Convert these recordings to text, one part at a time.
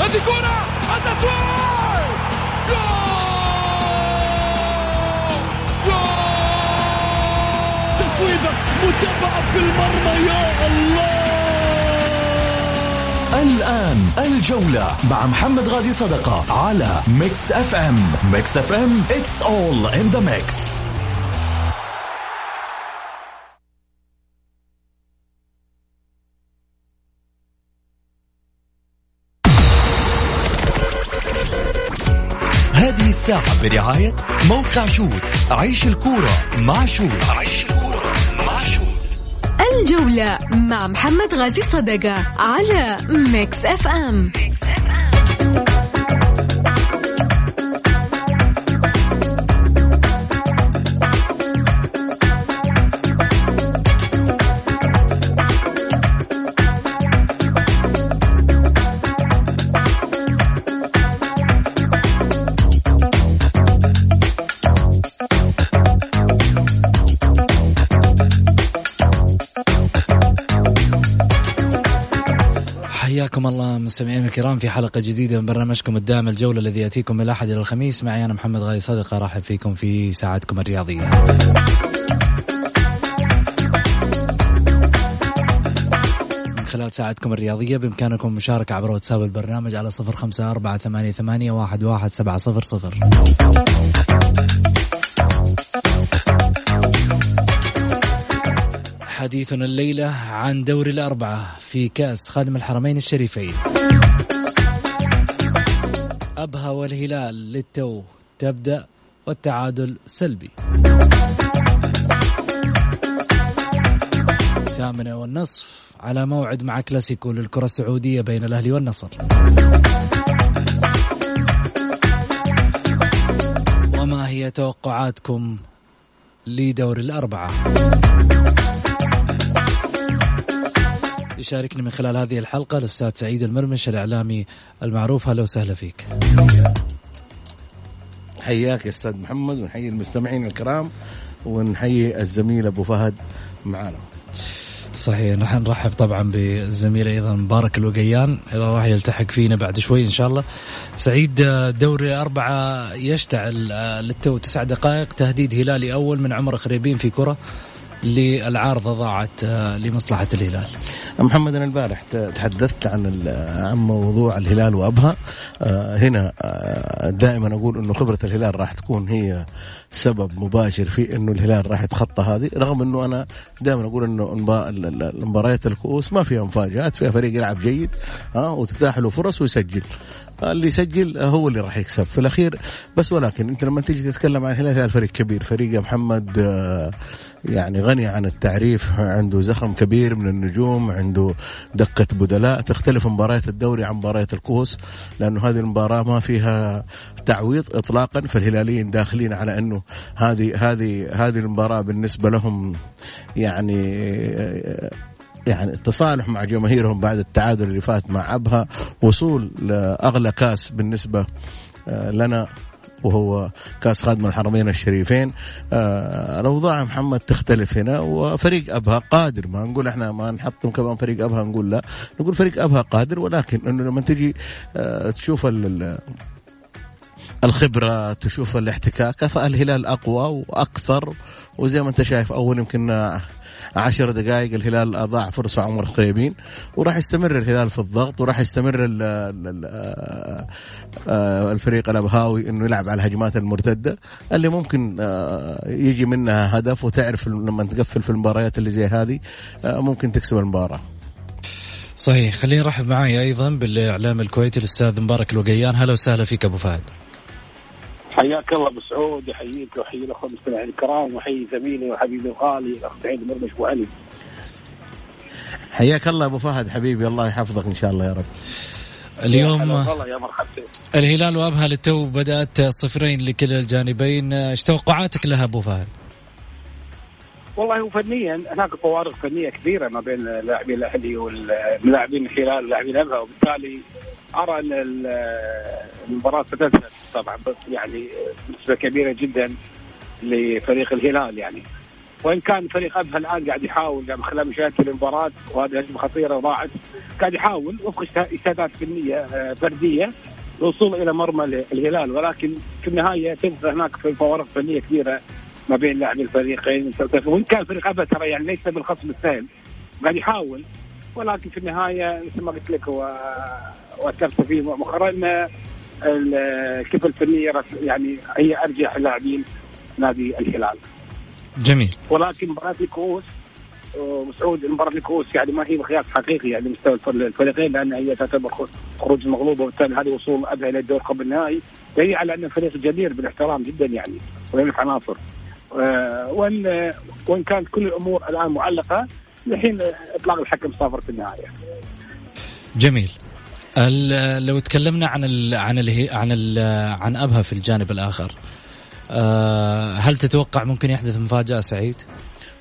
هذه كرة التسويق goal! goal! تسويبة متابعة في المرمى يا الله! الآن الجولة مع محمد غازي صدقة على ميكس أف أم. ميكس أف أم it's all in the mix. برعاية موقع شوت عيش الكورة مع شوت عيش الكورة مع شوت الجولة مع محمد غازي صدقة على ميكس اف ام حياكم الله مستمعينا الكرام في حلقة جديدة من برنامجكم الدائم الجولة الذي يأتيكم من الأحد إلى الخميس. معي أنا محمد غاي صدقة أرحب فيكم في ساعتكم الرياضية. من خلال ساعتكم الرياضية بإمكانكم المشاركة عبر واتساب البرنامج على صفر خمسة أربعة ثمانية, ثمانية واحد, واحد سبعة صفر صفر. حديثنا الليلة عن دوري الأربعة في كأس خادم الحرمين الشريفين. أبها والهلال للتو تبدأ والتعادل سلبي. ثامنة والنصف على موعد مع كلاسيكو للكرة السعودية بين الأهلي والنصر. وما هي توقعاتكم لدور الأربعة؟ يشاركني من خلال هذه الحلقة الأستاذ سعيد المرمش الإعلامي المعروف. هلا وسهلا فيك. حياك يا أستاذ محمد ونحيي المستمعين الكرام ونحيي الزميل أبو فهد معنا صحيح نحن نرحب طبعا بالزميل أيضا مبارك الوقيان. اللي راح يلتحق فينا بعد شوي إن شاء الله. سعيد دوري أربعة يشتعل للتو تسع دقائق تهديد هلالي أول من عمر خريبين في كرة. للعارضة ضاعت لمصلحة الهلال. محمد أنا البارح تحدثت عن عن موضوع الهلال وأبها آه، هنا آه، دائما أقول إنه خبرة الهلال راح تكون هي سبب مباشر في إنه الهلال راح يتخطى هذه رغم إنه أنا دائما أقول إنه المباريات الكؤوس ما فيها مفاجآت فيها فريق يلعب جيد ها وتتاح له فرص ويسجل اللي يسجل هو اللي راح يكسب في الأخير. بس ولكن أنت لما تيجي تتكلم عن الهلال فريق كبير فريق محمد آه، يعني غني عن التعريف عنده زخم كبير من النجوم عنده دقة بدلاء. تختلف مباريات الدوري عن مباريات الكؤوس لأنه هذه المباراة ما فيها تعويض إطلاقا فالهلاليين داخلين على أنه هذه هذه هذه المباراة بالنسبة لهم يعني يعني التصالح مع جماهيرهم بعد التعادل اللي فات مع أبها وصول لأغلى كاس بالنسبة آه، لنا وهو كاس خادم الحرمين الشريفين. آه الأوضاع محمد تختلف هنا وفريق أبها قادر. ما نقول إحنا ما نحطم كمان فريق أبها نقول لا. نقول فريق أبها قادر ولكن إنه لما تجي آه تشوف ال- ال- الخبرة تشوف الاحتكاك فالهلال أقوى وأكثر. وزي ما أنت شايف أول يمكن عشر دقائق الهلال أضاع فرصة عمر خريبين وراح يستمر الهلال في الضغط وراح يستمر ال ال ال آه، الفريق الأبهاوي إنه يلعب على الهجمات المرتدة اللي ممكن آه، يجي منها هدف وتعرف لما تقفل في المباريات اللي زي هذه آه، ممكن تكسب المباراة صحيح خليني نرحب معي أيضا بالإعلام الكويتي الأستاذ مبارك الوقيان هلا وسهلا فيك أبو فهد. حياك الله أبو سعود يحييك ويحيي الأخوة المستمعين الكرام ويحيي زميلي وحبيبي الغالي الأخ سعيد المرمش أبو علي. حياك الله أبو فهد حبيبي الله يحفظك إن شاء الله يا رب. اليوم يا مرحبتين الهلال وأبها للتو بدأت صفرين لكلا الجانبين. إيش توقعاتك لها أبو فهد؟ والله هو فنيا هناك فوارق فنية كبيرة ما بين لاعبين الأهلي واللاعبين الهلال ولاعبين ابها وبالتالي أرى أن ال- المباراة ستذهب طبعا بس يعني بنسبه كبيرة جدا لفريق الهلال يعني. وإن كان فريق ابها الآن قاعد يحاول من خلال مشاهده المباراة وهذه هجمة خطيرة وضاعت قاعد يحاول وفق اجتهادات فنية آه، فردية الوصول إلى مرمى الهلال. ولكن في النهاية تبقى هناك فوارق فنية كبيرة ما بين لاعبي الفريقين. وإن كان فريق ابها ترى يعني ليس بالخصم السهل قاعد يحاول. ولكن في النهاية مثل ما قلت لك واثرت فيه مؤخرا ان الكفه الفنية يعني هي أرجح اللاعبين نادي الهلال. جميل. ولكن مباراة الكؤوس وسعود مباراة الكؤوس يعني ما هي مقياس حقيقي يعني مستوى الفريقين لأن هي تعتبر خروج المغلوبه وبالتالي هذه وصول ابها إلى الدور قبل النهائي دليل على أن الفريق جدير بالاحترام جدا يعني ويملك عناصر. آه، وان وإن كانت كل الأمور الآن معلقه لحين إطلاق الحكم صافر في النهاية. جميل. لو تكلمنا عن ال عن ال عن ال عن أبها في الجانب الآخر آه، هل تتوقع ممكن يحدث مفاجأة سعيد؟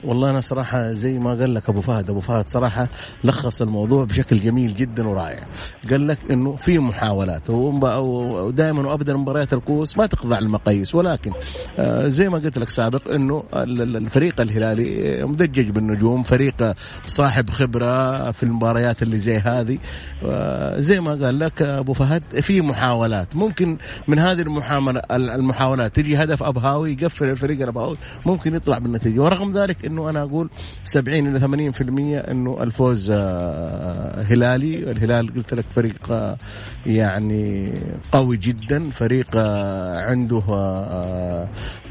والله أنا صراحة زي ما قال لك أبو فهد أبو فهد صراحة لخص الموضوع بشكل جميل جدا ورائع. قال لك إنه في محاولات ودائما وابدا مباريات الكؤوس ما تخضع المقاييس ولكن آه، زي ما قلت لك سابق إنه الفريق الهلالي مدجج بالنجوم فريق صاحب خبرة في المباريات اللي زي هذه. آه، زي ما قال لك أبو فهد في محاولات. ممكن من هذه المحاولات تجي هدف أبهاوي يقفل الفريق الابهاوي ممكن يطلع بالنتيجة. ورغم ذلك إنه أنا أقول 70 إلى 80% إنه الفوز آه، هلالي. الهلال قلت لك فريق آه، يعني قوي جدا. فريق آه، عنده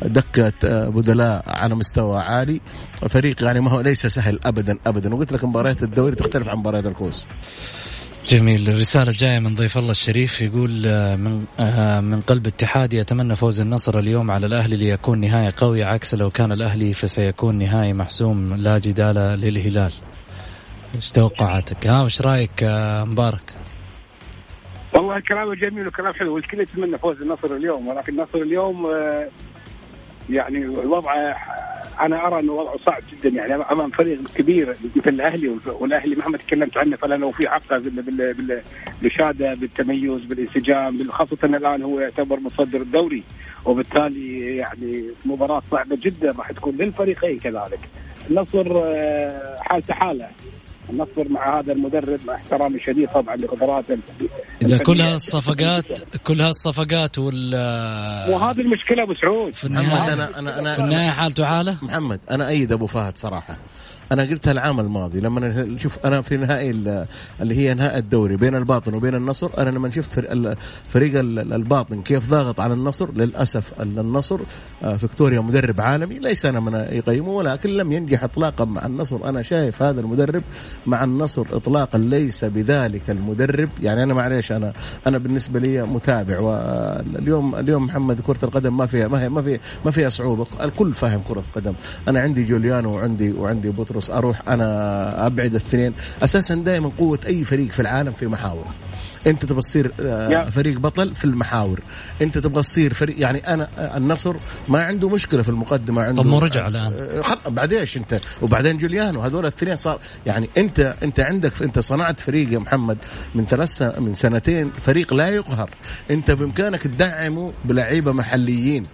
دكة بدلاء على مستوى عالي. فريق يعني ما هو ليس سهل ابدا ابدا. وقلت لك مباريات الدوري تختلف عن مباريات الكوس جميل. الرسالة جاية من ضيف الله الشريف يقول آه، من آه، من قلب اتحادي أتمنى فوز النصر اليوم على الأهلي ليكون نهاية قوية عكس لو كان الأهلي فسيكون نهاية محسوم لا جدال للهلال. إيش توقعاتك؟ ها وش رأيك آه، مبارك؟ والله كلامه جميل وكلام حلو والكل يتمنى فوز النصر اليوم ولكن النصر اليوم يعني الوضع أنا أرى انه وضعه صعب جدا. يعني امام فريق كبير مثل الأهلي والأهلي مهما تكلمت عنه فلانه في حقه بالاشاده بالتميز بالانسجام خاصة الآن هو يعتبر مصدر الدوري. وبالتالي يعني مباراة صعبة جدا راح تكون للفريقين كذلك. النصر آه، حالته حالة. النصر مع هذا المدرب مع احترامي الشديد طبعا لقدراته إذا كل هالصفقات كل هالصفقات وال وهذه المشكلة أبو سعود. في النهايه أنا أنا أنا في النهاية حالته حالة؟ محمد أنا أيد أبو فهد صراحة. أنا قلتها العام الماضي لما شوف أنا في نهائي اللي هي نهائي الدوري بين الباطن وبين النصر أنا لما شفت فريق الباطن كيف ضاغط على النصر للأسف النصر آه، فيكتوريا مدرب عالمي ليس أنا من يقيمه ولكن لم ينجح اطلاقا مع النصر. أنا شايف هذا المدرب مع النصر اطلاقا ليس بذلك المدرب. يعني أنا معليش أنا أنا بالنسبة لي متابع واليوم اليوم محمد كرة القدم ما فيها ما هي ما فيها ما فيها صعوبه الكل فاهم كرة قدم أنا عندي جوليانو وعندي وعندي بطرس خلاص أروح أنا أبعد الاثنين أساسا دائما قوة أي فريق في العالم في محاور أنت تبغى تصير آه، فريق بطل في المحاور. أنت تبغى تصير فريق يعني أنا آه، النصر ما عنده مشكلة في المقدمة عنده طب مو رجع الآن. آه، بعد إيش أنت؟ وبعدين جوليانو هذول الاثنين صار يعني أنت أنت عندك أنت صنعت فريق يا محمد من ثلاث من سنتين فريق لا يقهر. أنت بإمكانك تدعمه بلعيبة محليين.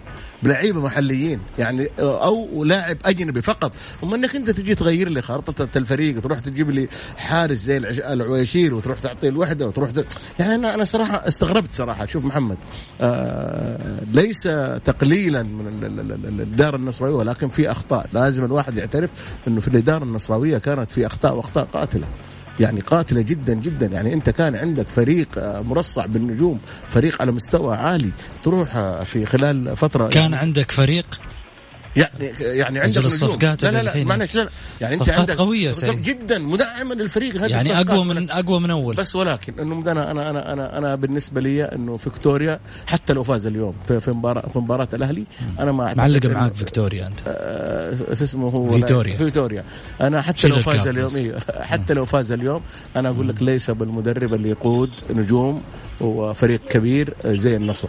بلعيبه محليين يعني أو لاعب أجنبي فقط. اما إنك أنت تجي تغير لي خارطة الفريق تروح تجيب لي حارس زي العويشير وتروح تعطيه الوحدة وتروح ت... يعني أنا أنا صراحة استغربت صراحة. شوف محمد آه ليس تقليلا من الاداره النصراوية ولكن في أخطاء. لازم الواحد يعترف إنه في الاداره النصراوية كانت في أخطاء وأخطاء قاتلة. يعني قاتلة جدا جدا. يعني أنت كان عندك فريق آه، مرصع بالنجوم فريق على مستوى عالي تروح آه، في خلال فترة كان يعني عندك فريق يعني يعني عندك الصفقات لا لا لا معلش لا يعني أنت عندك قوية سعيد. جدا مدعمه للفريق. هذه يعني أقوى من أقوى من أول. بس ولكن إنه أنا أنا أنا أنا, أنا بالنسبة لي إنه فيكتوريا حتى لو فاز اليوم في في مباراه في مباراة الأهلي أنا ما معلقه معاك فيكتوريا أنت. آه اسمه هو؟ فيتوريا. فيتوريا. أنا حتى لو فاز اليوم إيه حتى لو فاز اليوم أنا أقول لك ليس بالمدرب اللي يقود نجوم وفريق كبير زي النصر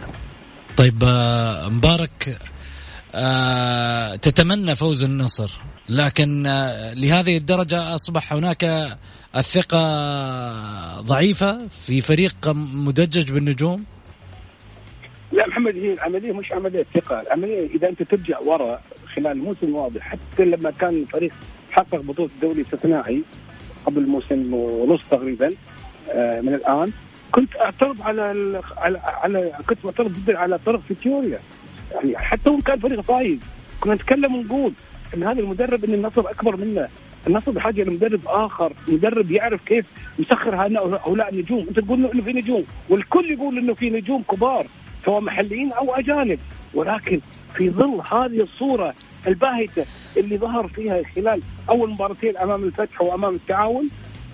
طيب آه، مبارك تتمنى فوز النصر. لكن آه، لهذه الدرجة أصبح هناك الثقة ضعيفة في فريق مدجج بالنجوم؟ لا محمد هي العملية مش عملية ثقة. العملية إذا أنت ترجع وراء خلال الموسم الماضي حتى لما كان الفريق حقق بطولة الدوري استثنائي قبل موسم ونص تقريبا آه، من الآن كنت اعترض على على, على كنت معترض جدا على طرق فيتوريا. يعني حتى وان كان فريق فايز. كنا نتكلم ونقول إن هذا المدرب ان النصر أكبر منه. النصر بحاجه لمدرب آخر مدرب يعرف كيف يسخر هؤلاء النجوم. أنت تقول إنه في نجوم والكل يقول إنه في نجوم كبار سواء محليين أو أجانب. ولكن في ظل هذه الصورة الباهتة اللي ظهر فيها خلال أول مباراتين أمام الفتح وأمام التعاون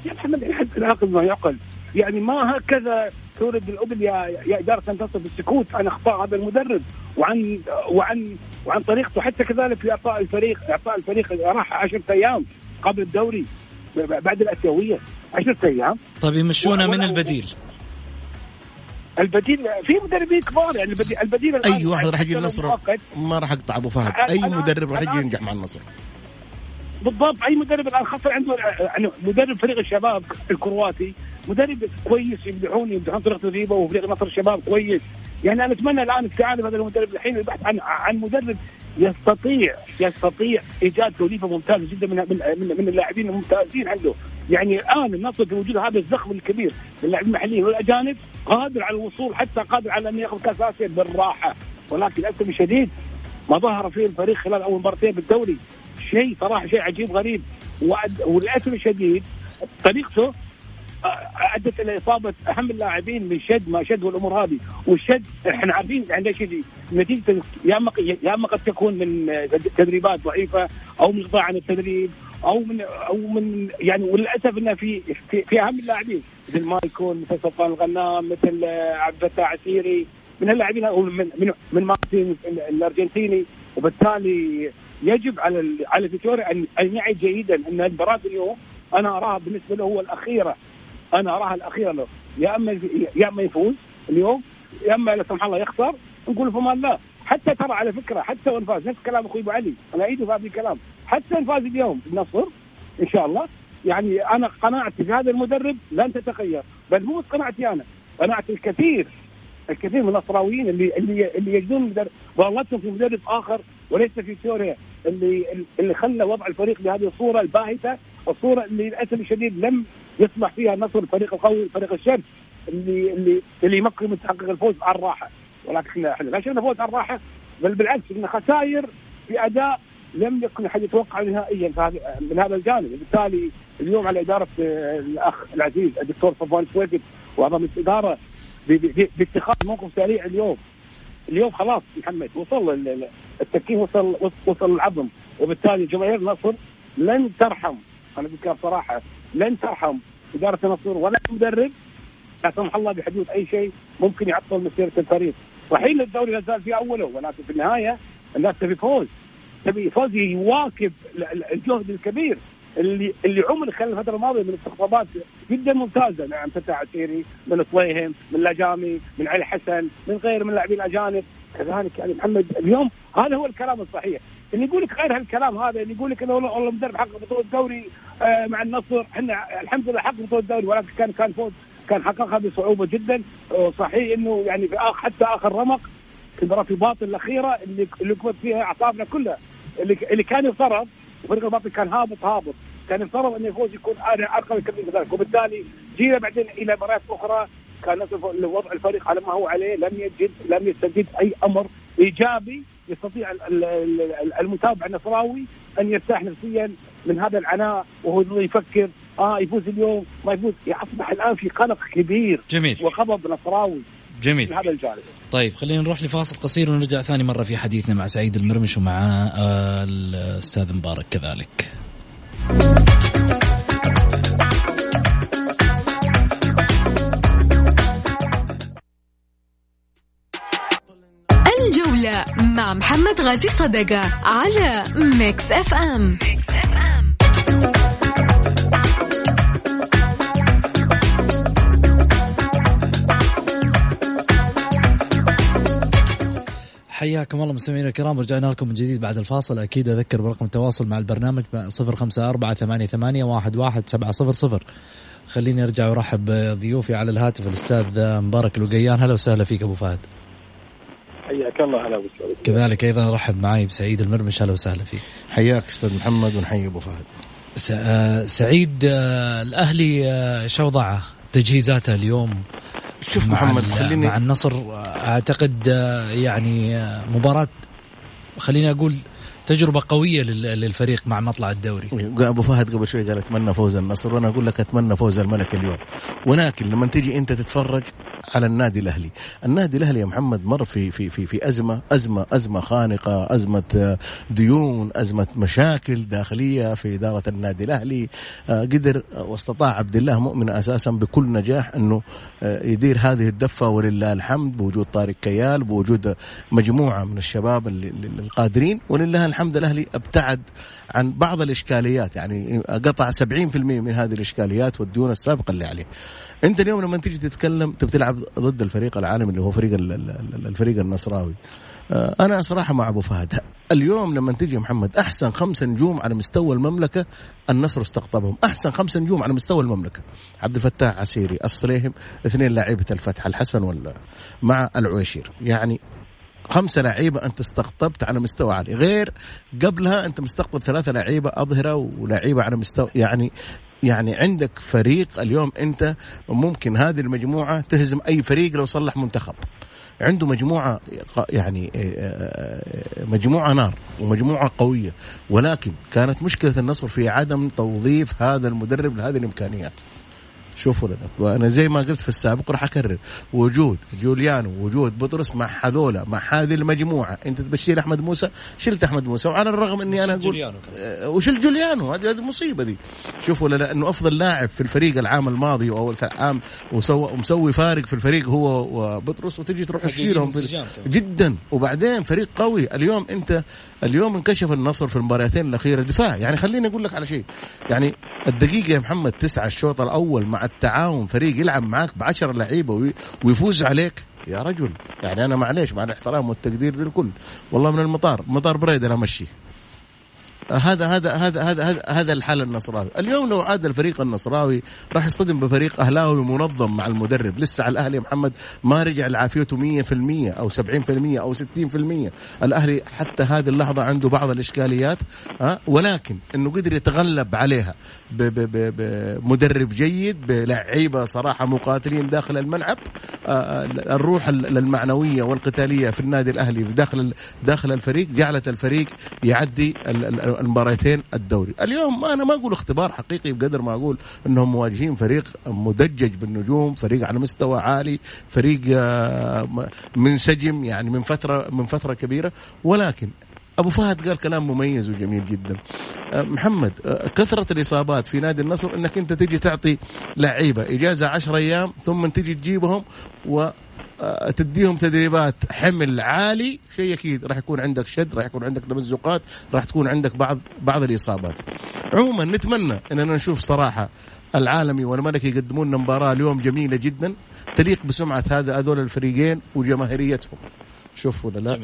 يا محمد الحد العاقل ما يعقل. يعني ما هكذا تورد الابل يا يا إدارة ان تصف بالسكوت عن أخطاء هذا المدرب وعن وعن وعن طريقته. حتى كذلك في إعطاء الفريق إعطاء الفريق راح 10 أيام قبل الدوري بعد الأسيوية. 10 أيام. طيب يمشونا من البديل. البديل في مدربين كبار يعني البديل, البديل أي واحد راح يجي النصر؟ ما راح أقطع أبو فهد. أي مدرب راح يجي ينجح مع النصر؟ بالضبط أي مدرب الآن خاصه عنده يعني مدرب فريق الشباب الكرواتي مدرب كويس يمدحون يمدحون طريقه تدريبه وفريق نصر الشباب كويس. يعني أنا أتمنى الآن استعانه هذا المدرب الحين البحث عن عن مدرب يستطيع يستطيع إيجاد توليفة ممتازة جدا من من من, اللاعبين الممتازين عنده. يعني الآن النصر بوجود هذا الزخم الكبير من اللاعبين المحليين والاجانب قادر على الوصول حتى قادر على أن يأخذ كأس آسيا بالراحة. ولكن للاسف الشديد ما ظهر فيه الفريق خلال أول مباراتين بالدوري. شيء صراحة شيء عجيب غريب. وللأسف الشديد طريقته ادت إلى إصابة أهم اللاعبين من شد ما شد والأمور هذه. والشد إحنا عارفين عند شيء نتيجة يا إما يا إما قد تكون من تدريبات ضعيفة أو من قطاع عن التدريب أو من أو من يعني وللأسف انه في في, في أهم اللاعبين. مثل مايكون مثل سلطان الغنام مثل عبد الفتاح عسيري من اللاعبين هؤلاء من من من مارتين الأرجنتيني. وبالتالي يجب على على فيتوريا ان أن يعي جيدا أن المباراة اليوم أنا أراها بالنسبة له هو الأخيرة. أنا اراها الاخيره له. يا أما يا أما يفوز اليوم يا أما لا سمح الله يخسر نقول في أمان الله. حتى ترى على فكرة حتى وإن فاز نفس كلام أخوي أبو علي. أنا أعيد في هذا الكلام. حتى ان فاز اليوم النصر إن شاء الله. يعني أنا قناعتي بهذا المدرب لن تتغير. بل مو قناعتي أنا قناعه الكثير. الكثير من النصراويين اللي اللي اللي يجدون مدرب ضالتهم في مدرب آخر وليس في سوريا اللي اللي خلى وضع الفريق بهذه الصورة الباهتة الصورة اللي للأسف الشديد لم يصبح فيها النصر الفريق القوي فريق الشمس اللي اللي اللي يمكن من تحقق الفوز على الراحه ولكن إحنا لا شفنا فوز على الراحه بل بالعكس شفنا خسائر في اداء لم يكن أحد يتوقع نهائيا من هذا الجانب. وبالتالي اليوم على إدارة آه، الأخ العزيز الدكتور صفوان سويفد واعضاء الإدارة باتخاذ موقف سريع اليوم. اليوم خلاص محمد وصل ال- ال- التكييف وصل وصل العظم. وبالتالي جماهير النصر لن ترحم. أنا بذكر بصراحه لن ترحم إدارة النصر ولا المدرب لا سمح الله بحدوث أي شيء ممكن يعطل مسيرة الفريق. صحيح الدوري لا زال في أوله ولكن في النهاية الناس تبي فوز. تبي فوز يواكب ال- ال- الجهد الكبير اللي اللي عمل خلال الفترة الماضية من استقطابات جدا ممتازة. نعم فتح عسيري من طويهم من لجامي من علي حسن من غير من اللاعبين الاجانب كذلك يعني محمد اليوم هذا هو الكلام الصحيح. اللي يقول لك غير هالكلام هذا اللي يقول لك إنه والله والله مدرب حقق بطوله الدوري آه مع النصر. إحنا الحمد لله حقق بطوله الدوري ولكن كان كان فوز كان حققها بصعوبة جدا. صحيح إنه يعني في آخر حتى آخر رمق في مباراه الباطن الأخيرة اللي اللي كبت فيها اعصابنا كلها. اللي اللي كان يفترض فريق الباطن كان هابط هابط. كان يفترض ان الفوز يكون ارقى كبير ذلك وبالتالي جينا بعدين إلى مباريات أخرى. كان وضع الفريق على ما هو عليه لم يجد لم يستجد أي أمر إيجابي يستطيع ال- ال- ال- المتابع النصراوي أن يرتاح نفسيا من هذا العناء وهو يفكر آه يفوز اليوم ما يفوز. أصبح الآن في قلق كبير جميل. وغضب نصراوي جميل. من هذا الجانب. طيب خلينا نروح لفاصل قصير ونرجع ثاني مرة في حديثنا مع سعيد المرمش ومع آه، الأستاذ مبارك كذلك. مع محمد غازي صدقة على ميكس اف ام حياكم الله مستمعينا الكرام رجعنا لكم من جديد بعد الفاصل. أكيد أذكر برقم التواصل مع البرنامج صفر خمسة أربعة ثمانية, ثمانية واحد, واحد سبعة صفر صفر. خليني أرجع وأرحب بضيوفي على الهاتف الأستاذ مبارك الوقيان. هلا وسهلا فيك أبو فهد. حياك الله هلا كذلك أيضا رحب معي بسعيد المرمش أهلا وسهلا فيك حياك أستاذ محمد ونحيي أبو فهد. آه، سعيد آه، الأهلي آه، شو وضعه تجهيزاته اليوم شوف محمد خليني مع النصر. أعتقد يعني مباراة خليني أقول تجربة قوية للفريق مع مطلع الدوري. أبو فهد قبل شوي قال أتمنى فوز النصر وأنا أقول لك أتمنى فوز الملك اليوم. ولكن لما تيجي أنت تتفرج على النادي الأهلي، النادي الأهلي يا محمد مر في في في في أزمة أزمة أزمة خانقة، أزمة ديون، أزمة مشاكل داخلية في إدارة النادي الأهلي، آه، قدر واستطاع عبد الله مؤمن أساسا بكل نجاح أنه آه، يدير هذه الدفة ولله الحمد بوجود طارق كيال بوجود مجموعة من الشباب القادرين. ولله الحمد الأهلي ابتعد عن بعض الإشكاليات. يعني قطع 70% من هذه الإشكاليات والديون السابقة اللي عليه. انت اليوم لما تيجي تتكلم تبي تلعب ضد الفريق العالمي اللي هو فريق الفريق النصراوي. آه، أنا صراحة مع أبو فهد. اليوم لما تجي محمد أحسن خمسة نجوم على مستوى المملكة النصر استقطبهم. أحسن خمسة نجوم على مستوى المملكة. عبد الفتاح عسيري الصليهم اثنين لاعيبه الفتح الحسن ولا مع العويشير. يعني خمسة لعيبة أنت استقطبت على مستوى عالي. غير قبلها أنت مستقطب ثلاثة لعيبة أظهرة ولعيبة على مستوى يعني يعني عندك فريق اليوم انت ممكن هذه المجموعة تهزم أي فريق لو صلح منتخب. عنده مجموعة يعني آه، آه، مجموعة نار ومجموعة قوية. ولكن كانت مشكلة النصر في عدم توظيف هذا المدرب لهذه الإمكانيات. شوفوا لنا. وأنا زي ما قلت في السابق راح أكرر. وجود جوليانو وجود بطرس مع هذولا مع هذه المجموعة. أنت تبشير أحمد موسى؟ شلت أحمد موسى. وعلى الرغم إني أنا أقول آه، وشل جوليانو. هذه هذه مصيبة دي. شوفوا لنا إنه أفضل لاعب في الفريق العام الماضي أو العام ومسوي فارق في الفريق هو وبطرس وتجي تروح تشيلهم جدا. وبعدين فريق قوي. اليوم أنت اليوم انكشف النصر في المباراتين الأخيرة دفاع. يعني خليني أقول لك على شيء. يعني الدقيقة يا محمد تسعة الشوط الأول مع التعاون فريق يلعب معاك بعشر لعيبة ويفوز عليك. يا رجل يعني أنا معليش مع الاحترام والتقدير للكل. والله من المطار مطار بريد أنا أمشي. هذا هذا هذا هذا هذا الحال النصراوي، اليوم لو عاد الفريق النصراوي راح يصطدم بفريق أهلاوي منظم مع المدرب، لسه على الأهلي محمد ما رجع لعافيته 100% أو 70% أو 60%، الأهلي حتى هذه اللحظة عنده بعض الإشكاليات ها ولكن إنه قدر يتغلب عليها بمدرب جيد بلعيبة صراحة مقاتلين داخل الملعب الروح المعنوية والقتالية في النادي الأهلي داخل داخل الفريق جعلت الفريق يعدي المباراتين الدوري. اليوم أنا ما أقول اختبار حقيقي بقدر ما أقول إنهم مواجهين فريق مدجج بالنجوم فريق على مستوى عالي فريق آه، منسجم يعني من فترة من فترة كبيرة. ولكن أبو فهد قال كلام مميز وجميل جدا. آه، محمد آه، كثرة الإصابات في نادي النصر إنك أنت تجي تعطي لعيبة إجازة 10 أيام ثم تجي تجيبهم و تديهم تدريبات حمل عالي شيء أكيد. راح يكون عندك شد راح يكون عندك تمزقات راح تكون عندك بعض بعض الإصابات. عموما نتمنى إننا نشوف صراحة العالمي والملكي يقدمون لنا مباراة اليوم جميلة جدا تليق بسمعة هذا هذول الفريقين وجماهيريتهم. شوف ولا لا.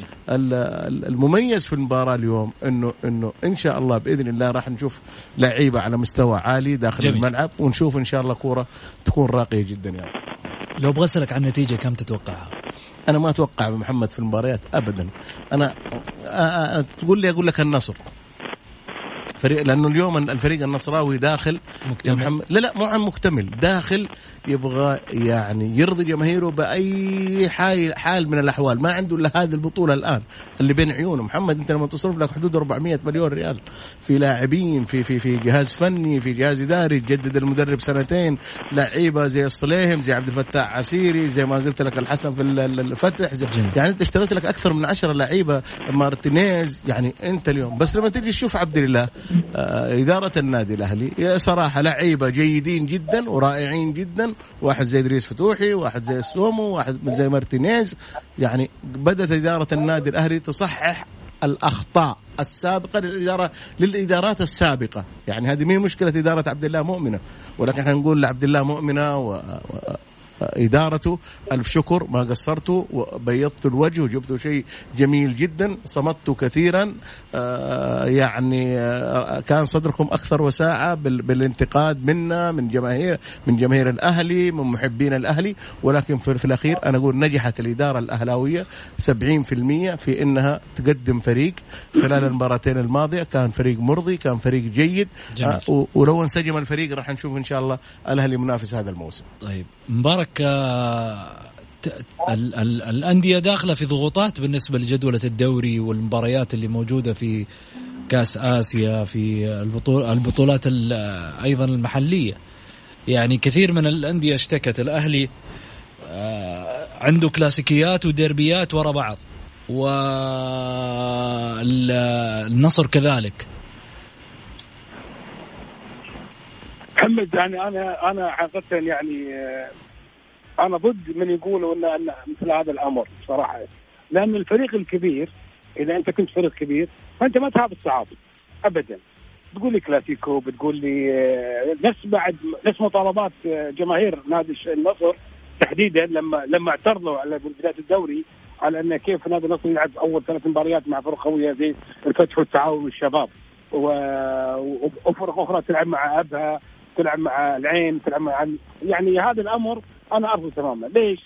المميز في المباراة اليوم انه إنه إن شاء الله بإذن الله راح نشوف لعيبة على مستوى عالي داخل جميل. الملعب ونشوف إن شاء الله كورة تكون راقية جدا يعني. لو أبغى أسألك عن النتيجه كم تتوقعها؟ أنا ما أتوقع محمد في المباريات ابدا أنا تقول لي أقول لك النصر فريق لأنه اليوم الفريق النصراوي داخل مكتمل. لا لا مو عن مكتمل داخل يبغى يعني يرضي جماهيره بأي حال حال من الأحوال. ما عنده إلا هذه البطولة الآن اللي بين عيونه. محمد أنت لما تصرف لك حدود 400 مليون ريال في لاعبين في في في جهاز فني في جهاز إداري تجدد المدرب سنتين لعيبة زي الصليهم زي عبد الفتاح عسيري زي ما قلت لك الحسن في الفتح زي يعني أنت اشتريت لك أكثر من 10 لعيبة مارتينيز يعني أنت اليوم. بس لما تجي تشوف عبد الله إدارة النادي الأهلي. صراحة لعيبة جيدين جدا ورائعين جدا. واحد زي ادريس فتوحي واحد زي السومة واحد زي مارتينيز. يعني بدأت إدارة النادي الأهلي تصحح الأخطاء السابقة للاداره للإدارات السابقة. يعني هذه مين مشكلة إدارة عبد الله مؤمنة. ولكن إحنا نقول لعبد الله مؤمنة و... ادارته ألف شكر ما قصرتوا وبيضتوا الوجه وجبتوا شيء جميل جدا صمتوا كثيرا. آه، يعني آه، كان صدركم أكثر وساعة بالانتقاد منا من جماهير من جماهير الأهلي من محبين الأهلي. ولكن في الأخير أنا أقول نجحت الإدارة الأهلاوية 70% في إنها تقدم فريق. خلال المباراتين الماضية كان فريق مرضي كان فريق جيد. جميل. آه ولو انسجم الفريق راح نشوف إن شاء الله الأهلي منافس هذا الموسم. طيب مبارك ال ال الأندية داخلة في ضغوطات بالنسبة لجدولة الدوري والمباريات اللي موجودة في كأس آسيا في البطول البطولات أيضا المحلية. يعني كثير من الأندية اشتكت الأهلي آه، عنده كلاسيكيات وديربيات ورا بعض والنصر كذلك. محمد يعني أنا أنا حقيقه يعني آه، أنا ضد من يقولوا ان مثل هذا الأمر صراحة. لأن الفريق الكبير إذا أنت كنت فريق كبير فأنت ما تهاب الصعاب ابدا. تقول لي كلاسيكو بتقول لي آه، نفس بعد نفس مطالبات آه، جماهير نادي النصر تحديدا لما لما اعترضوا على بداية الدوري على إن كيف نادي النصر يلعب أول ثلاث مباريات مع فرق قوية زي الفتح والتعاون والشباب وفرق أخرى تلعب مع أبها. تلعب مع العين تلعب مع يعني هذا الأمر أنا ارفض تماما. ليش؟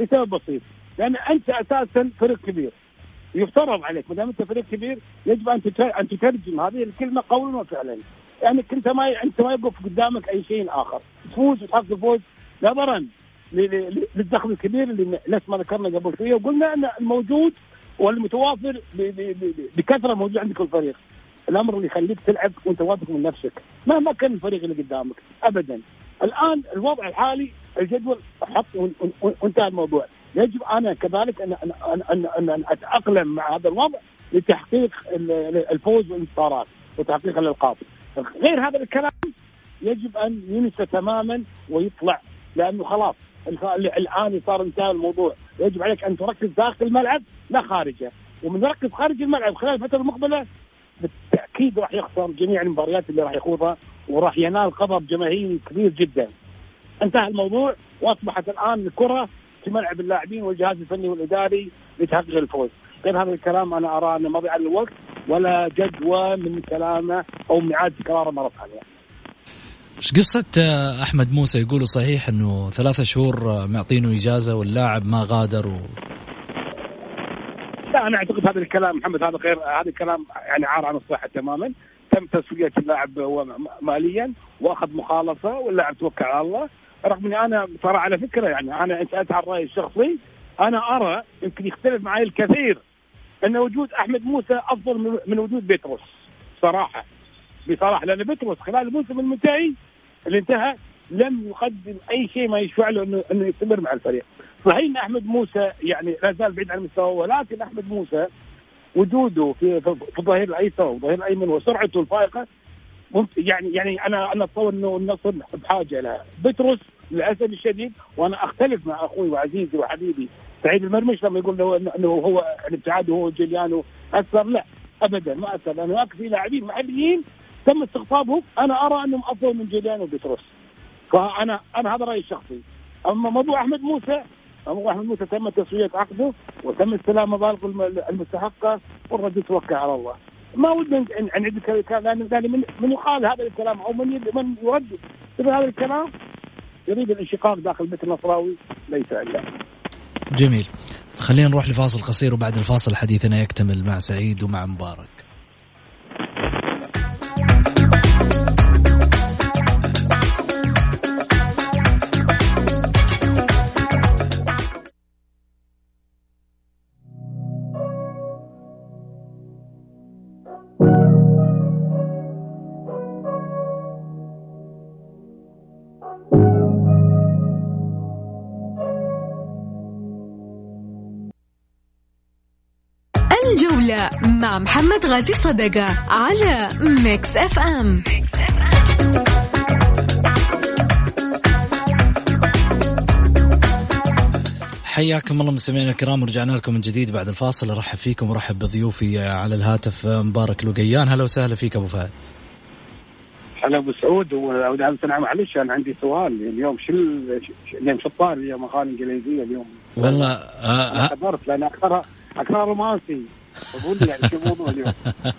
لسبب بسيط. لأن أنت أساسا فريق كبير. يفترض عليك ما دام أنت فريق كبير يجب أن أن تترجم هذه الكلمة قولا وفعلا. يعني أنت ما أنت ما يقف قدامك أي شيء آخر. تفوز وتحقق فوز. نظرا للدخل الكبير اللي نفس ما ذكرنا قبل شوية. وقلنا أن الموجود والمتوافر بكثرة موجود عندك الفريق الأمر اللي يخليك تلعب وأنت واثق من نفسك. مهما كان الفريق اللي قدامك ابدا. الآن الوضع الحالي الجدول حط وانتهى الموضوع. يجب أنا كذلك ان ان ان, أن, أتأقلم مع هذا الوضع لتحقيق الفوز والانتصارات وتحقيق الألقاب. غير هذا الكلام يجب أن ينسى تماما ويطلع. لأنه خلاص الآن صار انتهى الموضوع. يجب عليك أن تركز داخل الملعب لا خارجه. ومن يركز خارج الملعب خلال الفترة المقبلة بالتأكيد راح يخسر جميع المباريات اللي راح يخوضها وراح ينال غضب جماهيري كبير جدا. انتهى الموضوع وأصبحت الآن الكرة في ملعب اللاعبين والجهاز الفني والإداري لتحقيق الفوز. غير هذا الكلام أنا ارى أنه مضيعه للوقت ولا جدوى من كلامه أو من اعاده تكراره مرة ثانية. إيش قصة أحمد موسى يقولوا صحيح أنه ثلاثة شهور معطينه إجازة واللاعب ما غادر و... أنا أعتقد هذا الكلام محمد هذا غير هذا الكلام يعني عار عن الصحة تماما. تم تسوية اللاعب ماليا وأخذ مخالصه واللاعب توكل على الله. رغم إني أنا ترى على فكرة يعني أنا إنت عن رايي الشخصي أنا أرى يمكن يختلف معي الكثير أن وجود أحمد موسى أفضل من وجود بيتروس صراحة. بصراحة لأن بيتروس خلال الموسم المنتهي اللي انتهى لم يقدم أي شيء ما يشفع له انه إنه يستمر مع الفريق. صحيح إن أحمد موسى يعني لا زال بعيد عن المستوى ولكن أحمد موسى وجوده في في الظهير الأيسر والظهير الأيمن وسرعته الفائقة يعني يعني أنا أنا أتصور إنه النصر بحاجه لها. بتروس للأسف الشديد وأنا أختلف مع أخوي وعزيزي وحبيبي سعيد المرمش لما يقول له إنه هو الابتعاد هو جيليانو اثر لا ابدا ما اثر لأنه هناك في لاعبين محليين تم استقطابهم. أنا أرى أنهم أفضل من جيليانو وبتروس فانا أنا هذا رأيي الشخصي. أما موضوع أحمد موسى موضوع أحمد موسى تم تسوية عقده وتم استلام مبالغ المستحقة والرجل توكل على الله. ما ودنا نعيد الكلام لأن من, من يقال هذا الكلام أو من من يردد هذا الكلام يريد الانشقاق داخل بيت النصراوي ليس إلا. جميل. خلينا نروح لفاصل قصير وبعد الفاصل حديثنا يكتمل مع سعيد ومع مبارك. غازي صدقة على ميكس اف ام حياكم الله مستمعينا الكرام ورجعنا لكم من جديد بعد الفاصل. أرحب فيكم ورحب بضيوفي على الهاتف مبارك الوقيان هلا وسهلا فيك أبو فهد. هلا أبو سعود ودعم معلش أنا عندي سؤال. اليوم شو اليوم شو الطار اليوم اغاني إنجليزية اليوم. والله آه قدرت لأن اكثرها اكثرها رومانسي. يعني شو الموضوع اليوم؟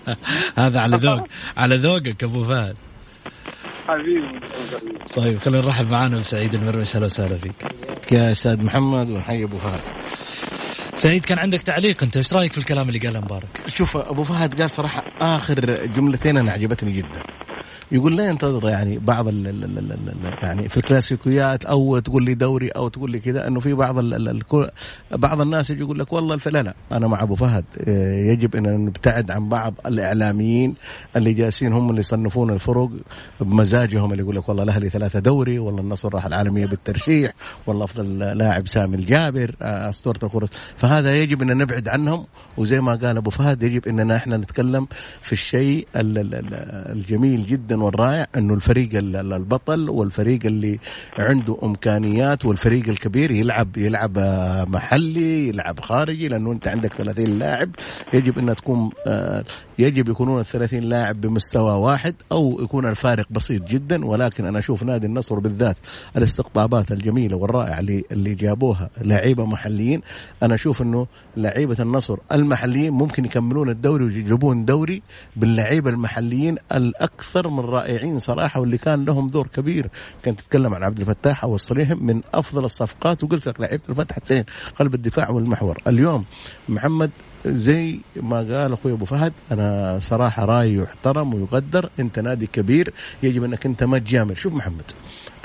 هذا على ذوق على ذوقك أبو فهد. حبيبي طيب خلينا نرحب معانا بسعيد المروش أهلا وسهلا فيك. يا أستاذ محمد وحي أبو فهد. سعيد كان عندك تعليق أنت؟ إيش رأيك في الكلام اللي قاله مبارك؟ شوف أبو فهد قال صراحة آخر جملتين أنا عجبتني جدا. يقول لا ينتظر يعني بعض ال ال ال ال يعني في الكلاسيكيات أو تقول لي دوري أو تقول لي كذا إنه في بعض ال ال بعض الناس يجي يقول لك والله لا لا أنا مع أبو فهد. آه، يجب إن نبتعد عن بعض الإعلاميين اللي جالسين هم اللي يصنفون الفرق بمزاجهم اللي يقول لك والله الأهلي ثلاثة دوري والله النصر راح العالمية بالترشيح والله أفضل لاعب سامي الجابر آه، أسطورة الكره فهذا يجب إن نبعد عنهم وزي ما قال أبو فهد يجب إننا إحنا نتكلم في الشيء الجميل جدا والرائع انه الفريق البطل والفريق اللي عنده إمكانيات والفريق الكبير يلعب يلعب محلي يلعب خارجي لأنه أنت عندك 30 لاعب يجب أن تكون آه، يجب يكونون ال 30 لاعب بمستوى واحد أو يكون الفارق بسيط جدا ولكن أنا أشوف نادي النصر بالذات الاستقطابات الجميلة والرائعة اللي اللي جابوها لعيبة محليين أنا أشوف أنه لعيبة النصر المحليين ممكن يكملون الدوري ويجيبون دوري باللعيبة المحليين الأكثر من رائعين صراحة واللي كان لهم دور كبير. كنت تتكلم عن عبد الفتاح أو الصليهم من أفضل الصفقات وقلت لك لعيبة الفتح قلب الدفاع والمحور. اليوم محمد زي ما قال أخوي أبو فهد أنا صراحة رأي يحترم ويقدر. أنت نادي كبير يجب أنك أنت ما تجامل. شوف محمد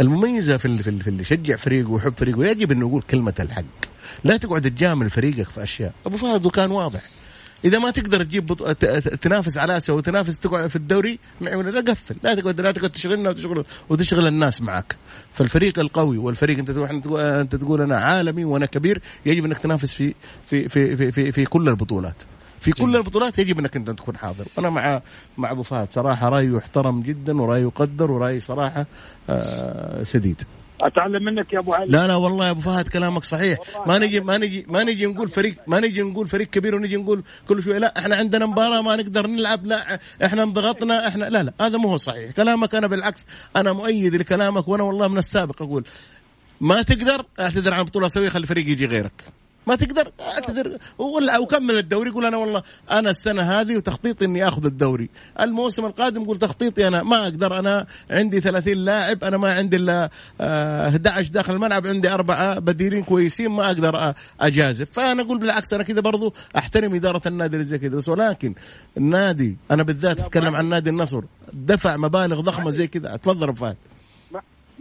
المميزة في اللي, في اللي يشجع فريقه ويحب فريقه يجب انه يقول كلمة الحق. لا تقعد تجامل فريقك في أشياء. أبو فهد وكان واضح. إذا ما تقدر تجيب بطو... تنافس على آسيا وتنافس تقعد في الدوري لا قفل لا تقعد لا تقعد تشغلنا وتشغل وتشغل الناس معك فالفريق القوي والفريق أنت تقول أنت تقول أنا عالمي وأنا كبير يجب أنك تنافس في في في في, في, في كل البطولات. في كل البطولات يجب أنك أنت تكون حاضر. أنا مع مع أبو فهد صراحة رايه يحترم جدا ورايه يقدر ورأي صراحة آه سديد. أتعلم منك يا أبو علي. لا لا والله يا أبو فهد كلامك صحيح. ما نجي ما نجي ما نجي نقول فريق ما نجي نقول فريق كبير ونجي نقول كل شوية لا إحنا عندنا مباراة ما نقدر نلعب لا إحنا انضغطنا إحنا لا لا هذا مو هو صحيح. كلامك أنا بالعكس أنا مؤيد لكلامك وأنا والله من السابق أقول ما تقدر اعتذر عن البطوله اسويها خلي الفريق يجي غيرك. ما تقدر اعتذر. ولا وكمل الدوري يقول أنا والله أنا السنة هذه وتخطيطي إني آخذ الدوري. الموسم القادم يقول تخطيطي أنا. ما أقدر أنا عندي 30 لاعب أنا ما عندي إلا 11 آه، داخل الملعب عندي أربعة بديلين كويسين ما أقدر أجازف. فأنا أقول بالعكس أنا كذا برضو أحترم إدارة النادي اللي زي كذا. بس ولكن النادي أنا بالذات أتكلم عن نادي النصر دفع مبالغ ضخمة زي كذا. أتفضل فهد.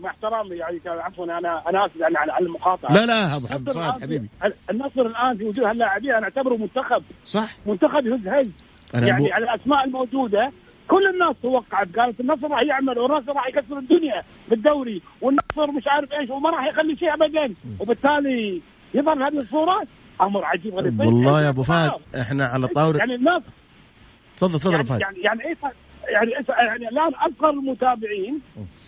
مع احترامي يعني عفوا أنا أنا آسف يعني على المقاطعة. لا لا أبو حمد فهد حبيبي. النصر الآن في وجود هاللاعبين أنا أعتبره منتخب. صح. منتخب يهز هز. يعني بو... على الأسماء الموجودة كل الناس توقعت قالت النصر راح يعمل والنصر راح يكسر الدنيا بالدوري والنصر مش عارف إيش وما راح يخلي شيء ابدا. وبالتالي يظهر هذه الصورة؟ أمر عجيب غريب. والله يا أبو فهد إحنا على طاوله يعني الناس تفضل تفضل يعني, يعني يعني إيش يعني يعني الآن أكثر المتابعين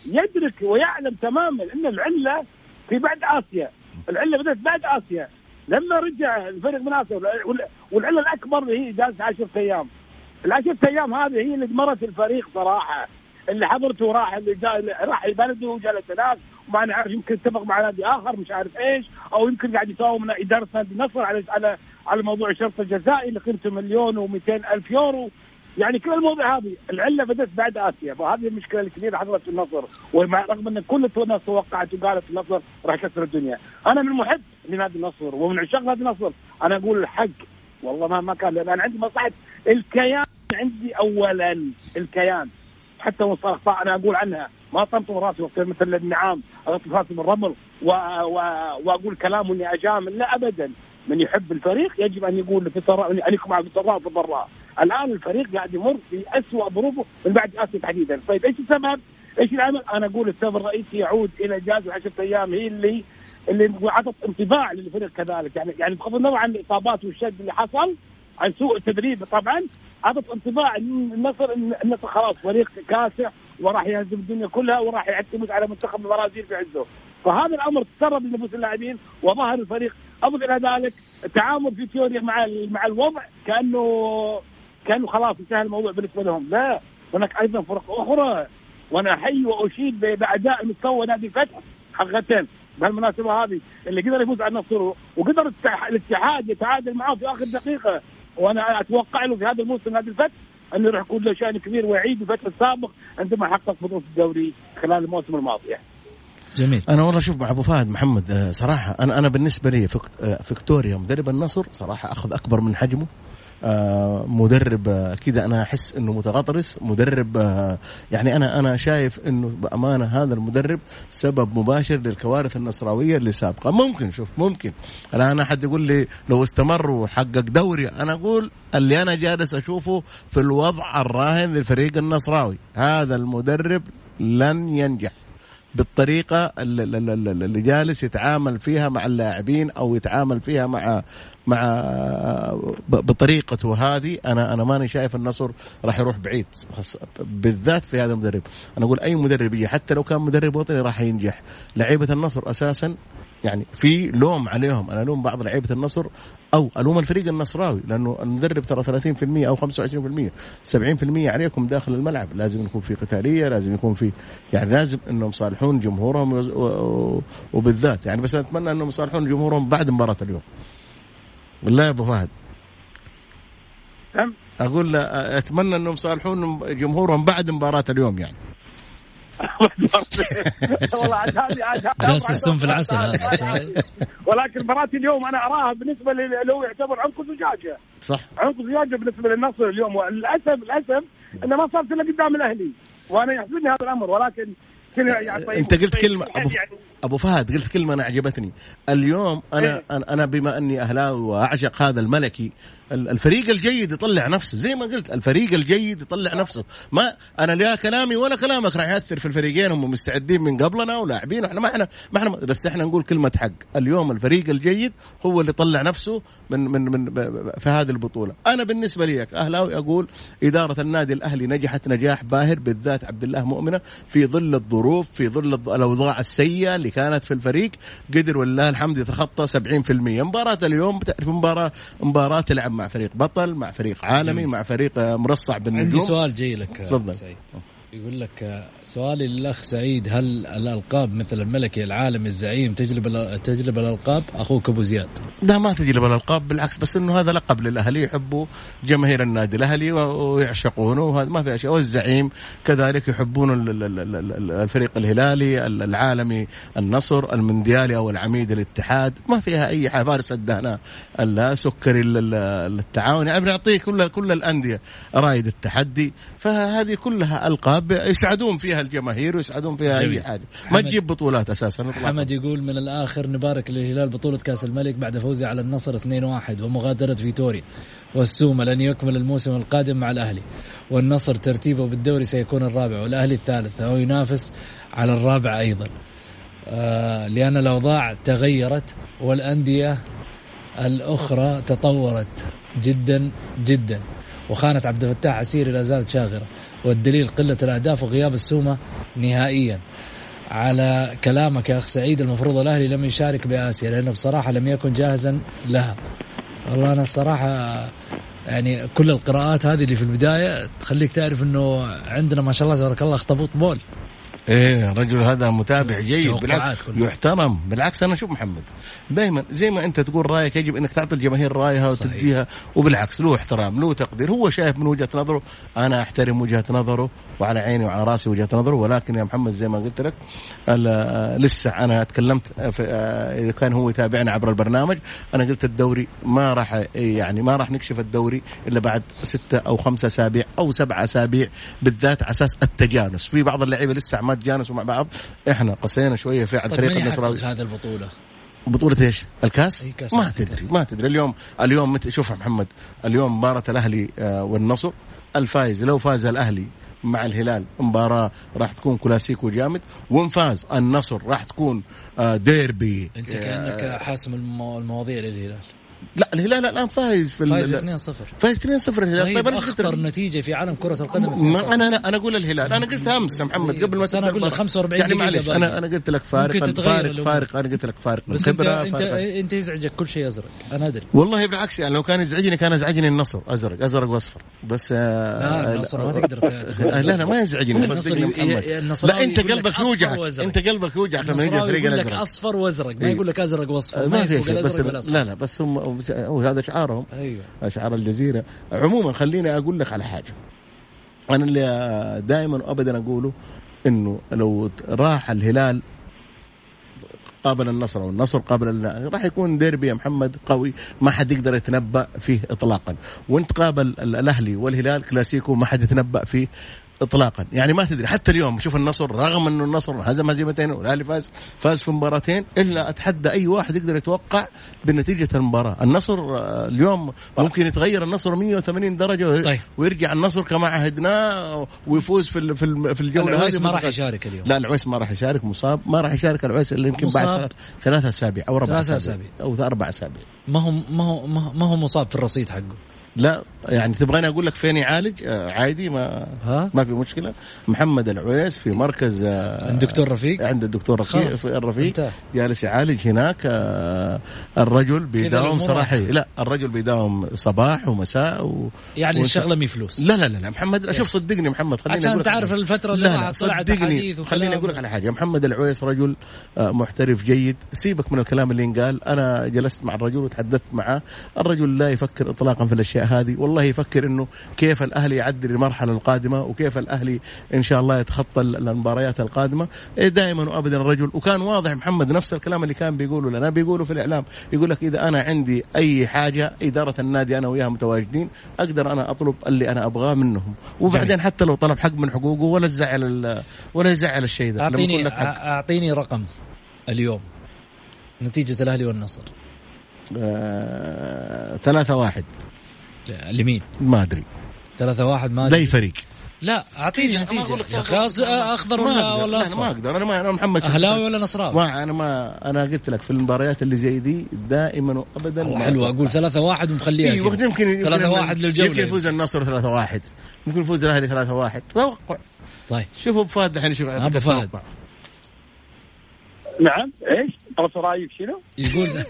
يدرك ويعلم تماما إن العلة في بعد آسيا. العلة بدأت بعد آسيا. لما رجع الفريق من آسيا والعلة الأكبر هي جالسة 10 أيام. العشرة أيام هذه هي اللي دمرت الفريق صراحة. اللي حضرته راح اللي جاء راح بلده وجلس هناك. وما نعرف يمكن اتفق مع نادي آخر مش عارف إيش. أو يمكن قاعد يساوم اداره نادي النصر على على على موضوع الشرط الجزائي اللي قيمته مليون و200 ألف يورو. يعني كل المواضيع هذه العلة بدأت بعد آسيا فهذه المشكلة الكبيرة حصلت في النصر رغم أن كل الناس توقعت وقالت النصر راح يكسر الدنيا. أنا من محب لنادي النصر ومن عشاق نادي النصر. أنا أقول الحق. والله ما ما كان لأن أنا عندي مصلحة. الكيان عندي اولا. الكيان. حتى اخطاء أنا أقول عنها. ما طمطم راسي وقت مثل النعام. اطمط راسي بالرمل. وأقول كلام اني أجامل. لا ابدا. من يحب الفريق يجب أن يقول في الضراء أن يكون معه في الضراء الآن الفريق قاعد يمر في اسوء ظروفه من بعد آسيا تحديدا طيب إيش السبب؟ إيش العمل؟ أنا أقول السبب الرئيسي يعود إلى اجازه 10 أيام هي اللي اللي عطت انطباع للفريق كذلك يعني يعني بغض النظر عن الإصابات والشد اللي حصل عن سوء التدريب طبعا عطت انطباع إن النصر النصر خلاص فريق كاسح وراح يهزم الدنيا كلها وراح يعتمد على منتخب البرازيل في عزه فهذا الأمر تسرب لنفوس اللاعبين وظهر الفريق اضف إلى ذلك التعامل في تيوريا مع مع الوضع كأنه كانه خلاص انتهى الموضوع بالنسبة لهم. لا هناك أيضا فرق أخرى. وأنا احيي وأشيد بأداء مستوى نادي الفتح حقيقتين بهالمناسبة هذه اللي قدر يفوز على النصر وقدر الاتحاد يتعادل معاه في آخر دقيقة. وأنا أتوقع له في هذا الموسم نادي الفتح انه راح يكون له شأن كبير ويعيد الفتح السابق عندما حقق بطولة الدوري خلال الموسم الماضي. يعني. جميل. أنا والله شوف مع أبو فهد محمد آه، صراحة أنا أنا بالنسبة لي آه، فيكتوريا مدرب النصر صراحة أخذ أكبر من حجمه. مدرب آه، كذا أنا أحس إنه متغطرس. مدرب آه، يعني أنا أنا شايف إنه بأمانة هذا المدرب سبب مباشر للكوارث النصراوية اللي سابقة. ممكن شوف ممكن. الان احد يقول لي لو استمر وحقق دوري أنا أقول اللي أنا جالس أشوفه في الوضع الراهن للفريق النصراوي. هذا المدرب لن ينجح. بالطريقة اللي جالس يتعامل فيها مع اللاعبين أو يتعامل فيها مع مع بطريقته هذه أنا أنا ماني شايف النصر راح يروح بعيد بالذات في هذا المدرب. أنا أقول أي مدرب حتى لو كان مدرب وطني راح ينجح. لعيبة النصر أساسا يعني في لوم عليهم. أنا ألوم بعض لعيبة النصر أو ألوم الفريق النصراوي لأنه المدرب ترى 30% أو 25% 70% عليكم داخل الملعب. لازم يكون في قتالية لازم يكون في يعني لازم إنهم يصالحون جمهورهم وبالذات. يعني بس أتمنى إنهم يصالحون جمهورهم بعد مباراة اليوم. بالله يا أبو فهد. أقول أتمنى إنهم يصالحون جمهورهم بعد مباراة اليوم يعني. والله عاد هذه عاد جالس السم في العسل ولكن مباراة اليوم أنا أراها بالنسبة له يعتبر عنق زجاجة. صح. عنق زجاجة بالنسبة للنصر اليوم وللاسف للاسف انه ما صارت إلا قدام الأهلي. وأنا يحزنني هذا الأمر ولكن يعني طيب. أنت قلت طيب. كلمه ابو يعني أبو فهد قلت كلمة أنا عجبتني اليوم أنا إيه؟ أنا بما أني أهلاوي وأعشق هذا الملكي الفريق الجيد يطلع نفسه. زي ما قلت الفريق الجيد يطلع نفسه. ما أنا لا كلامي ولا كلامك راح يأثر في الفريقين هم مستعدين من قبلنا ولاعبين. إحنا ما إحنا ما إحنا بس إحنا نقول كلمة حق. اليوم الفريق الجيد هو اللي طلع نفسه من من من في هذه البطولة. أنا بالنسبة لي أهلاوي أقول إدارة النادي الأهلي نجحت نجاح باهر بالذات عبد الله مؤمنة في ظل الظروف في ظل الأوضاع السيئة اللي كانت في الفريق. قدر ولله الحمد يتخطى 70% مباراة اليوم مباراه مباراة تلعب مع فريق بطل مع فريق عالمي مع فريق مرصع بالنجوم. عندي سؤال جاي لك تفضل. يقول لك سؤالي للأخ سعيد هل الألقاب مثل الملكي العالمي الزعيم تجلب تجلب الألقاب؟ أخوك أبو زياد؟ لا ما تجلب الألقاب بالعكس بس إنه هذا لقب للأهلي يحبوا جماهير النادي الأهلي ويعشقونه وهذا ما في أشياء. والزعيم كذلك يحبون الفريق الهلالي العالمي النصر المونديالي أو العميد الاتحاد. ما فيها أي حاجة فارس الدهناء السكري التعاون يعني بنعطيه كل كل الأندية رايد التحدي. فهذه كلها ألقاب يسعدون فيها الجماهير ويسعدون فيها أي حاجة. ما تجيب بطولات أساسا حمد يقول من الآخر نبارك للهلال بطولة كأس الملك بعد فوزه على النصر 2-1 ومغادرة فيتوريا. والسومة لن يكمل الموسم القادم مع الأهلي. والنصر ترتيبه بالدوري سيكون الرابع والأهلي الثالث أو ينافس على الرابع أيضا. آه لأن الأوضاع تغيرت والأندية الأخرى تطورت جدا جدا. وخانة عبد الفتاح عسيري لا زالت شاغرة. والدليل قلة الأهداف وغياب السومة نهائيا. على كلامك يا أخ سعيد المفروض الأهلي لم يشارك بآسيا لأنه بصراحة لم يكن جاهزا لها. والله أنا الصراحة يعني كل القراءات هذه اللي في البداية تخليك تعرف أنه عندنا ما شاء الله تبارك الله اخطبوط بول. إيه الرجل هذا متابع جيد بالعكس يحترم. بالعكس أنا شوف محمد دائما زي ما أنت تقول رأيك يجب أنك تعطي الجماهير رأيها وتديها وبالعكس له احترام له تقدير. هو شايف من وجهة نظره أنا أحترم وجهة نظره وعلى عيني وعلى رأسي وجهة نظره ولكن يا محمد زي ما قلت لك لسه أنا تكلمت إذا كان هو يتابعنا عبر البرنامج أنا قلت الدوري ما راح يعني ما راح نكشف الدوري إلا بعد ستة أو خمسة أسابيع أو سبعة أسابيع بالذات على أساس التجانس. في بعض اللعيبة لسه عمال تجانسوا مع بعض. إحنا قسينا شوية في عند فريق النصراوي هذا البطولة؟ بطولة إيش؟ الكاس؟ كاس ما تدري ما تدري. اليوم اليوم مت... شوف محمد اليوم مباراة الأهلي آه، والنصر. الفايز لو فاز الأهلي مع الهلال مباراة راح تكون كلاسيكو جامد. وإن فاز النصر راح تكون آه، ديربي. أنت كأنك حاسم المواضيع للهلال. لا الهلال الان فايز في فايز ال- 2-0 فايز 2-0 الهلال. طيب أنا قلت اخطر نتيجة في عالم كرة القدم ما أنا أنا أنا أقول الهلال. أنا قلت أمس يا محمد قبل ما تبدأ أقول لك المباراة. 45 يعني معلش. أنا أنا قلت لك فارق فارق. فارق أنا قلت لك فارق. بس انت أنت فارق. أنت يزعجك كل شيء أزرق. أنا أدري. والله بالعكس يعني لو كان يزعجني كان يزعجني النصر. أزرق أزرق وأصفر. بس آه، لا النصر ما تقدر آه، لا لا ما يزعجني صدقني محمد لا انت يقول لك قلبك يوجعك. أنت قلبك يوجعك لما يجي الفريق يقول لك الأزرق. أصفر وأزرق. ما إيه. يقول لك ازرق واصفر آه، ما شيء بس الازرق والاصفر لا لا بس هم هو هذا شعارهم؟ أيوه. اشعار الجزيرة. عموما خليني أقول لك على حاجة. أنا اللي دائما وابدا أقوله إنه لو راح الهلال قابل النصر أو النصر قابل راح يكون ديربي يا محمد قوي. ما حد يقدر يتنبأ فيه اطلاقا. وإنت قابل ال- الأهلي والهلال كلاسيكو ما حد يتنبأ فيه اطلاقا. يعني ما تدري حتى اليوم شوف النصر رغم إنه النصر هزم هزيمتين والأهلي فاز فاز في مباراتين إلا أتحدى أي واحد يقدر يتوقع بنتيجة المباراة. النصر آه، اليوم ممكن يتغير النصر 180 درجة طيب. ويرجع النصر كما عهدناه ويفوز في في ال- في الجولة العويس ما راح. يشارك اليوم. لا العويس ما راح يشارك مصاب. ما راح يشارك العويس إلا يمكن بعد. ثلاث أسابيع أو أربع أسابيع. أو أربع أسابيع. ما هو ما هو- ما هو مصاب في الرصيد حقه. لا يعني تبغاني أقول لك فين يعالج آه عادي ما ها؟ ما في مشكلة محمد العويس في مركز آه الدكتور رفيق عند الدكتور رفيق. الرفيق. جالس يعالج هناك آه الرجل بيداوم صراحة. لا الرجل بيداوم صباح ومساء و... يعني الشغلة مي فلوس لا لا لا محمد شوف صدقني محمد خليني عشان تعرف حاجة. الفترة اللي لا طلعت وكلام. خليني أقول لك على حاجة محمد العويس رجل محترف جيد سيبك من الكلام اللي ينقال أنا جلست مع الرجل وتحدثت معه الرجل لا يفكر اطلاقا في الأشياء هذه. والله يفكر إنه كيف الأهلي يعدي المرحلة القادمة وكيف الأهلي إن شاء الله يتخطى ال- المباريات القادمة. إيه دائما وابدا الرجل. وكان واضح محمد نفس الكلام اللي كان بيقوله لنا. بيقوله في الإعلام يقول لك إذا أنا عندي أي حاجة إدارة النادي أنا وياها متواجدين أقدر أنا أطلب اللي أنا أبغاه منهم. وبعدين حتى لو طلب حق من حقوقه ولا تزعل ال- ولا يزعل الشيء ده. أعطيني. أعطيني رقم اليوم. نتيجة الأهلي والنصر. آه، ثلاثة واحد. لمين؟ ما أدري. ثلاثة واحد ما لأي فريق؟ لا أعطيني نتيجه يا أخي أخضر ما ولا أقدر. ولا لا، ما أصفر؟ أقدر. أنا ما أنا محمد أهلاوي ولا نصراوي؟ ما أنا ما أنا قلت لك في المباريات اللي زي دي دائما وابدا والله ما حلو أتوقع. أقول ثلاثة واحد ومخليها اي وقت كذا. يمكن يمكن ثلاثة واحد للجولة يمكن يفوز النصر 3 1 ممكن يفوز الأهلي 3 1 توقع. طيب. شوفوا أبو فهد الحين شوف أبو فهد. نعم إيش؟ طلبت رأيك شنو؟ يقول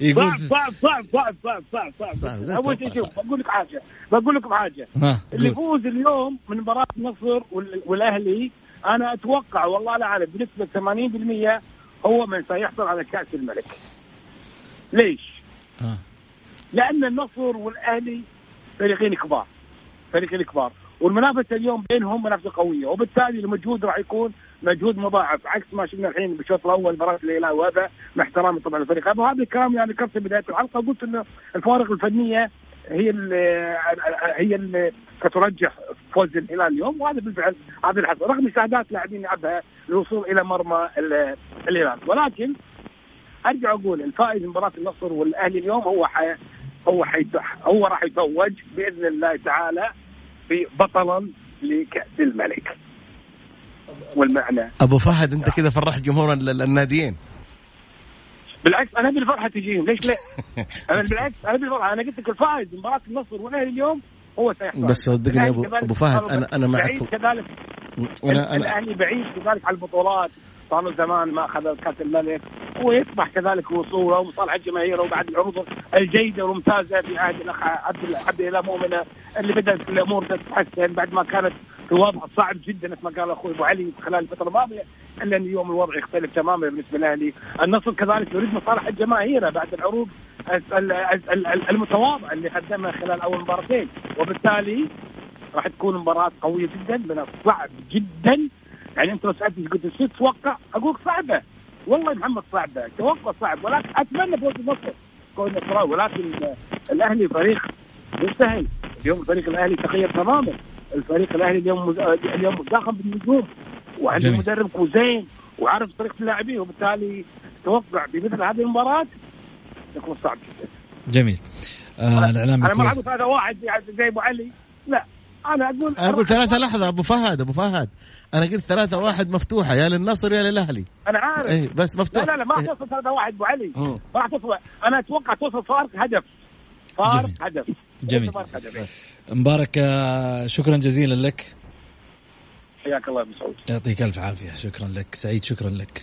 يقول صعب صعب صعب صعب صعب صعب صعب. أول شيء شوف بقول لك حاجة بقول لكم حاجة اللي. يفوز اليوم من مباراة النصر وال- والأهلي أنا أتوقع والله لا أعلم بنسبة 80% هو من سيحصل على كأس الملك. ليش؟ ها. لأن النصر والأهلي فريقين كبار فريقين كبار والمنافسة اليوم بينهم منافسة قوية وبالتالي المجهود راح يكون مجهود مضاعف عكس ما شفنا الحين بالشوط الأول مباراة الهلال وهذا مع احترامي طبعا للفريق. هذا وهذا الكلام يعني ذكرته بداية الحلقة قلت إنه الفوارق الفنية هي اللي هي اللي سترجح فوز الهلال اليوم وهذا بالفعل هذا اللي رغم مساعدات لاعبين يلعبها للوصول إلى مرمى ال- الهلال. ولكن أرجع أقول الفائز مباراة النصر والأهلي اليوم هو حي... هو حيت... هو راح يتوج بإذن الله تعالى ببطلا لكأس الملك. والمعنى. أبو فهد أنت كذا فرحت جمهور ال- ال- الناديين بالعكس أنا ابي الفرحه تجيهم. ليش لا؟ أنا بالعكس أنا ابي الفرحه أنا قلت لك الفائز مباراة النصر والأهلي اليوم هو سيحصل بس صدقني أبو فهد، أنا- أنا معك بعيد كذلك. أنا أنا الأهلي بعيد كذلك على البطولات. صار له زمان ما أخذ كأس الملك ويطمح كذلك وصوله ومصالح الجماهير وبعد العروض الجيدة والممتازة في عهد الأخ عبد عبد الإله مؤمنة اللي بدأت الأمور تتحسن بعد ما كانت في وضع صعب جدا مثل ما قال أخوي أبو علي خلال الفترة الماضية إلا أن اليوم الوضع يختلف تماما بالنسبة للأهلي، النصر كذلك يريد مصالح الجماهير بعد العروض ال- ال- ال- المتواضعة اللي قدمها خلال أول مباراتين. وبالتالي راح تكون مباراة قوية جدا من الصعب جدا. يعني انت لو سالتني قلت شو تتوقع؟ أقول صعبة. والله محمد صعبة. توقع صعب ولكن أتمنى فوز النصر كون ولكن الأهلي فريق مش سهل اليوم الفريق الأهلي تغير تماما. الفريق الأهلي اليوم مز... اليوم داخل بالنجوم. وعنده. مدرب كوزين وعارف طريقة اللاعبين وبالتالي توقع بمثل هذه المباراة يكون صعب جدا. جميل. آه الإعلام أنا ما أعرف هذا واحد يعني زي أبو علي. لا. أنا أقول أنا أقول ثلاثة لحظة أبو فهد أبو فهد. أنا قلت ثلاثة واحد مفتوحة يا للنصر يا للأهلي. أنا عارف. اي بس لا مفتوح. لا لا ما إيه. توصل ثلاثة واحد أبو علي. ما راح توصل أنا أتوقع توصل فارق هدف. فارق جميل. هدف. جميل. فارق هدف. مبارك آه، شكرا جزيلا لك. حياك الله يا أبو سعود. يعطيك ألف عافية. شكرا لك. سعيد شكرا لك.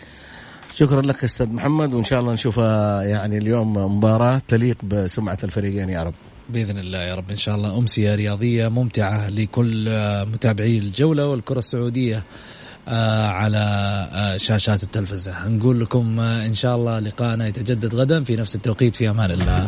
شكرا لك أستاذ محمد وإن شاء الله نشوفها يعني اليوم مباراة تليق بسمعة الفريقين يا رب. بإذن الله يا رب. إن شاء الله أمسية رياضية ممتعة لكل متابعي الجولة والكرة السعودية آه، على آه، شاشات التلفزة. نقول لكم آه، إن شاء الله لقاءنا يتجدد غدا. في نفس التوقيت في أمان الله.